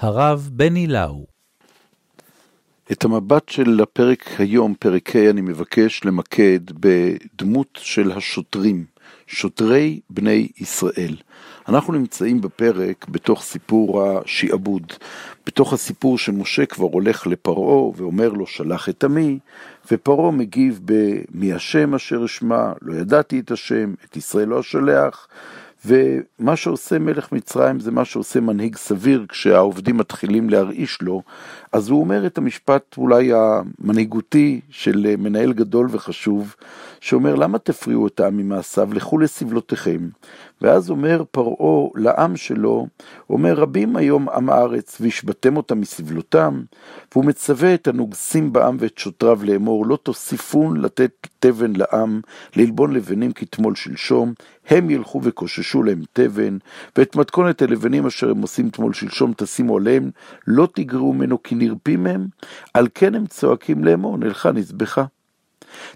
הרב בני לאו. את המבט של הפרק היום, פרק ה', אני מבקש למקד בדמות של השוטרים, שוטרי בני ישראל. אנחנו נמצאים בפרק בתוך סיפור השעבוד, בתוך הסיפור שמשה כבר הולך לפרעה ואומר לו שלח את עמי, ופרעה מגיב במי השם אשר אשמע, לא ידעתי את השם, את ישראל לא אשלח, ומה שעושה מלך מצרים זה מה שעושה מנהיג סביר כשהעובדים מתחילים להרעיש לו, אז הוא אומר את המשפט אולי המנהיגותי של מנהל גדול וחשוב, שאומר למה תפריעו את העם ממעשיו, לכו לסבלותיכם. ואז אומר פרעה לעם שלו, אומר רבים היום עם הארץ והשבתם אותם מסבלותם, והוא מצווה את הנוגסים בעם ואת שוטריו לאמור, לא תוסיפון לתת תבן לעם, ללבון לבנים כתמול שלשום, הם ילכו וקוששו להם תבן, ואת מתכונת הלבנים אשר הם עושים תמול שלשום תשימו עליהם, לא תגרעו ממנו כי נרפים הם, על כן הם צועקים לאמור, נלכה נזבחה.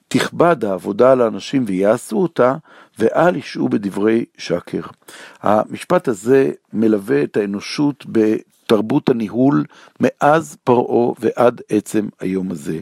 תכבד העבודה על האנשים ויעשו אותה, ואל ישעו בדברי שקר. המשפט הזה מלווה את האנושות בתרבות הניהול מאז פרעה ועד עצם היום הזה.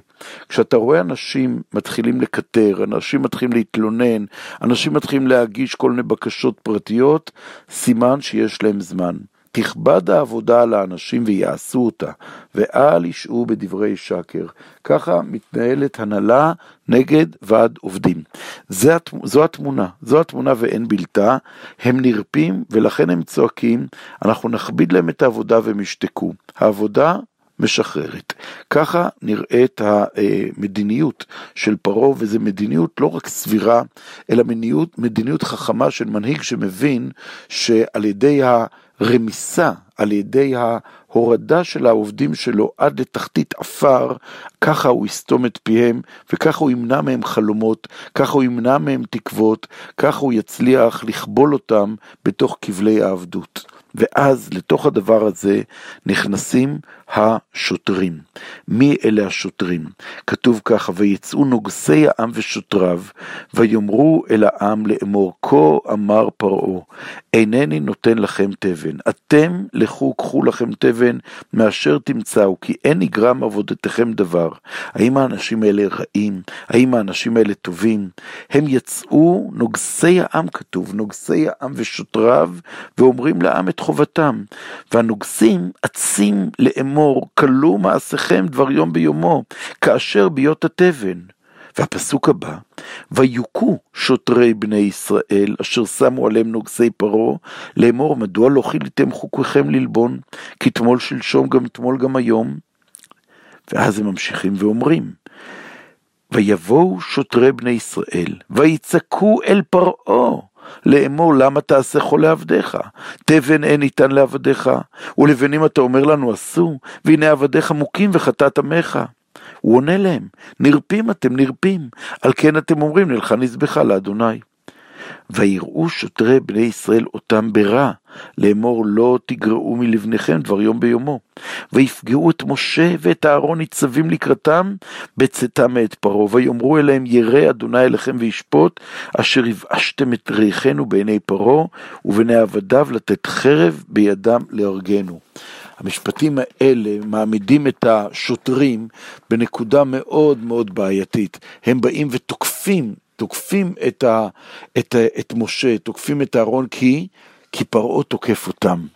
כשאתה רואה אנשים מתחילים לקטר, אנשים מתחילים להתלונן, אנשים מתחילים להגיש כל מיני בקשות פרטיות, סימן שיש להם זמן. תכבד העבודה על האנשים ויעשו אותה, ואל ישעו בדברי שקר. ככה מתנהלת הנהלה נגד ועד עובדים. זה, זו התמונה, זו התמונה ואין בלתה. הם נרפים ולכן הם צועקים, אנחנו נכביד להם את העבודה והם ישתקו. העבודה משחררת. ככה נראית המדיניות של פרעה, וזו מדיניות לא רק סבירה, אלא מדיניות, מדיניות חכמה של מנהיג שמבין שעל ידי ה... רמיסה על ידי ההורדה של העובדים שלו עד לתחתית עפר, ככה הוא יסתום את פיהם, וככה הוא ימנע מהם חלומות, ככה הוא ימנע מהם תקוות, ככה הוא יצליח לכבול אותם בתוך כבלי העבדות. ואז לתוך הדבר הזה נכנסים השוטרים. מי אלה השוטרים? כתוב ככה, ויצאו נוגסי העם ושוטריו, ויאמרו אל העם לאמור, כה אמר פרעה, אינני נותן לכם תבן, אתם לכו קחו לכם תבן מאשר תמצאו, כי אין נגרם עבודתכם דבר. האם האנשים האלה רעים? האם האנשים האלה טובים? הם יצאו, נוגסי העם כתוב, נוגסי העם ושוטריו, ואומרים לעם את חובתם. והנוגסים לאמור, לאמור, כלו מעשיכם דבר יום ביומו, כאשר ביות התבן. והפסוק הבא, ויוכו שוטרי בני ישראל, אשר שמו עליהם נוגסי פרעה, לאמור, מדוע לא חיליתם חוקיכם ללבון, כי תמול שלשום גם תמול גם היום. ואז הם ממשיכים ואומרים, ויבואו שוטרי בני ישראל, ויצעקו אל פרעה, לאמור למה תעשה חולה עבדיך? תבן אין ניתן לעבדיך, ולבנים אתה אומר לנו עשו, והנה עבדיך מוכים וחטאת עמך. הוא עונה להם, נרפים אתם נרפים, על כן אתם אומרים נלכה נזבחה לאדוני. ויראו שוטרי בני ישראל אותם ברע, לאמור לא תגרעו מלבניכם דבר יום ביומו. ויפגעו את משה ואת אהרון ניצבים לקראתם בצאתם מאת פרעה, ויאמרו אליהם ירא אדוני אליכם וישפוט, אשר יבאשתם את ריחנו בעיני פרעה, ובעיני עבדיו לתת חרב בידם להרגנו. המשפטים האלה מעמידים את השוטרים בנקודה מאוד מאוד בעייתית. הם באים ותוקפים תוקפים את, ה, את, את משה, תוקפים את אהרון, כי, כי פרעה תוקף אותם.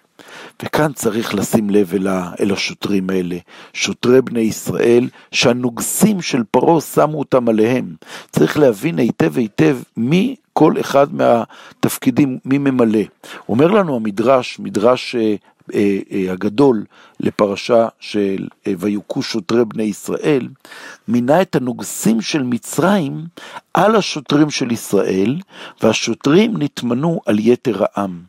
וכאן צריך לשים לב אל, ה, אל השוטרים האלה, שוטרי בני ישראל, שהנוגסים של פרעה שמו אותם עליהם. צריך להבין היטב היטב מי כל אחד מהתפקידים, מי ממלא. אומר לנו המדרש, מדרש אה, הגדול לפרשה של אה, ויוכו שוטרי בני ישראל, מינה את הנוגסים של מצרים על השוטרים של ישראל, והשוטרים נטמנו על יתר העם.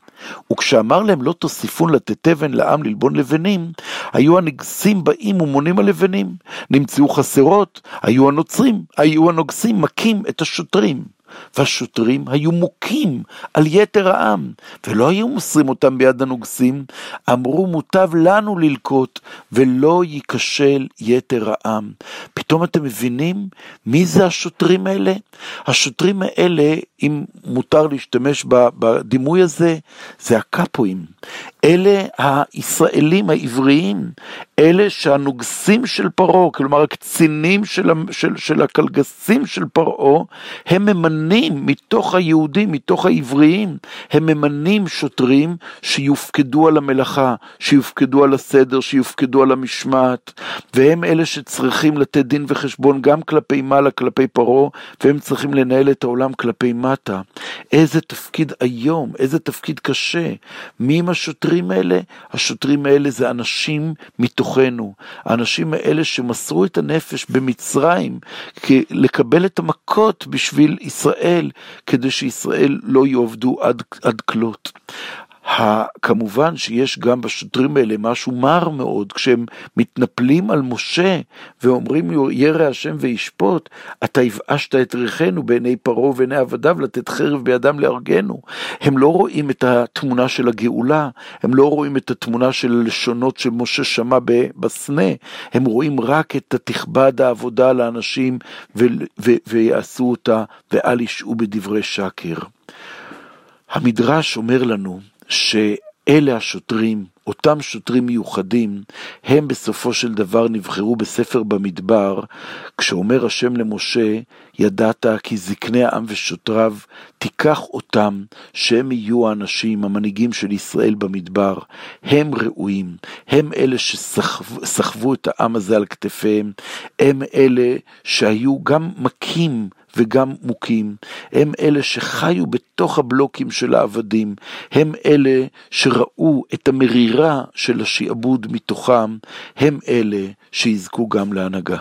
וכשאמר להם לא תוסיפון לתת תבן לעם ללבון לבנים, היו הנגסים באים ומונים הלבנים. נמצאו חסרות, היו הנוצרים, היו הנוגסים מכים את השוטרים. והשוטרים היו מוכים על יתר העם, ולא היו מוסרים אותם ביד הנוגסים, אמרו מוטב לנו ללקוט, ולא ייכשל יתר העם. פתאום אתם מבינים מי זה השוטרים האלה? השוטרים האלה, אם מותר להשתמש בדימוי הזה, זה הקאפואים. אלה הישראלים העבריים, אלה שהנוגסים של פרעה, כלומר הקצינים של, של, של הקלגסים של פרעה, הם ממנים מתוך היהודים, מתוך העבריים, הם ממנים שוטרים שיופקדו על המלאכה, שיופקדו על הסדר, שיופקדו על המשמעת, והם אלה שצריכים לתת דין וחשבון גם כלפי מעלה, כלפי פרעה, והם צריכים לנהל את העולם כלפי מטה. איזה תפקיד איום, איזה תפקיד קשה. מי הם השוטרים האלה? השוטרים האלה זה אנשים מתוכנו, האנשים האלה שמסרו את הנפש במצרים לקבל את המכות בשביל ישראל, כדי שישראל לא יעבדו עד, עד כלות. כמובן שיש גם בשוטרים האלה משהו מר מאוד, כשהם מתנפלים על משה ואומרים ירא השם וישפוט, אתה הבאשת את ריחנו בעיני פרעה ובעיני עבדיו לתת חרב בידם להרגנו. הם לא רואים את התמונה של הגאולה, הם לא רואים את התמונה של הלשונות שמשה שמע בסנה, הם רואים רק את התכבד העבודה לאנשים ויעשו אותה ואל ישעו בדברי שקר. המדרש אומר לנו שאלה השוטרים, אותם שוטרים מיוחדים, הם בסופו של דבר נבחרו בספר במדבר, כשאומר השם למשה, ידעת כי זקני העם ושוטריו, תיקח אותם, שהם יהיו האנשים, המנהיגים של ישראל במדבר. הם ראויים, הם אלה שסחבו את העם הזה על כתפיהם, הם אלה שהיו גם מכים וגם מוכים, הם אלה שחיו בתוך הבלוקים של העבדים, הם אלה שראו את המרירה של השעבוד מתוכם, הם אלה שיזכו גם להנהגה.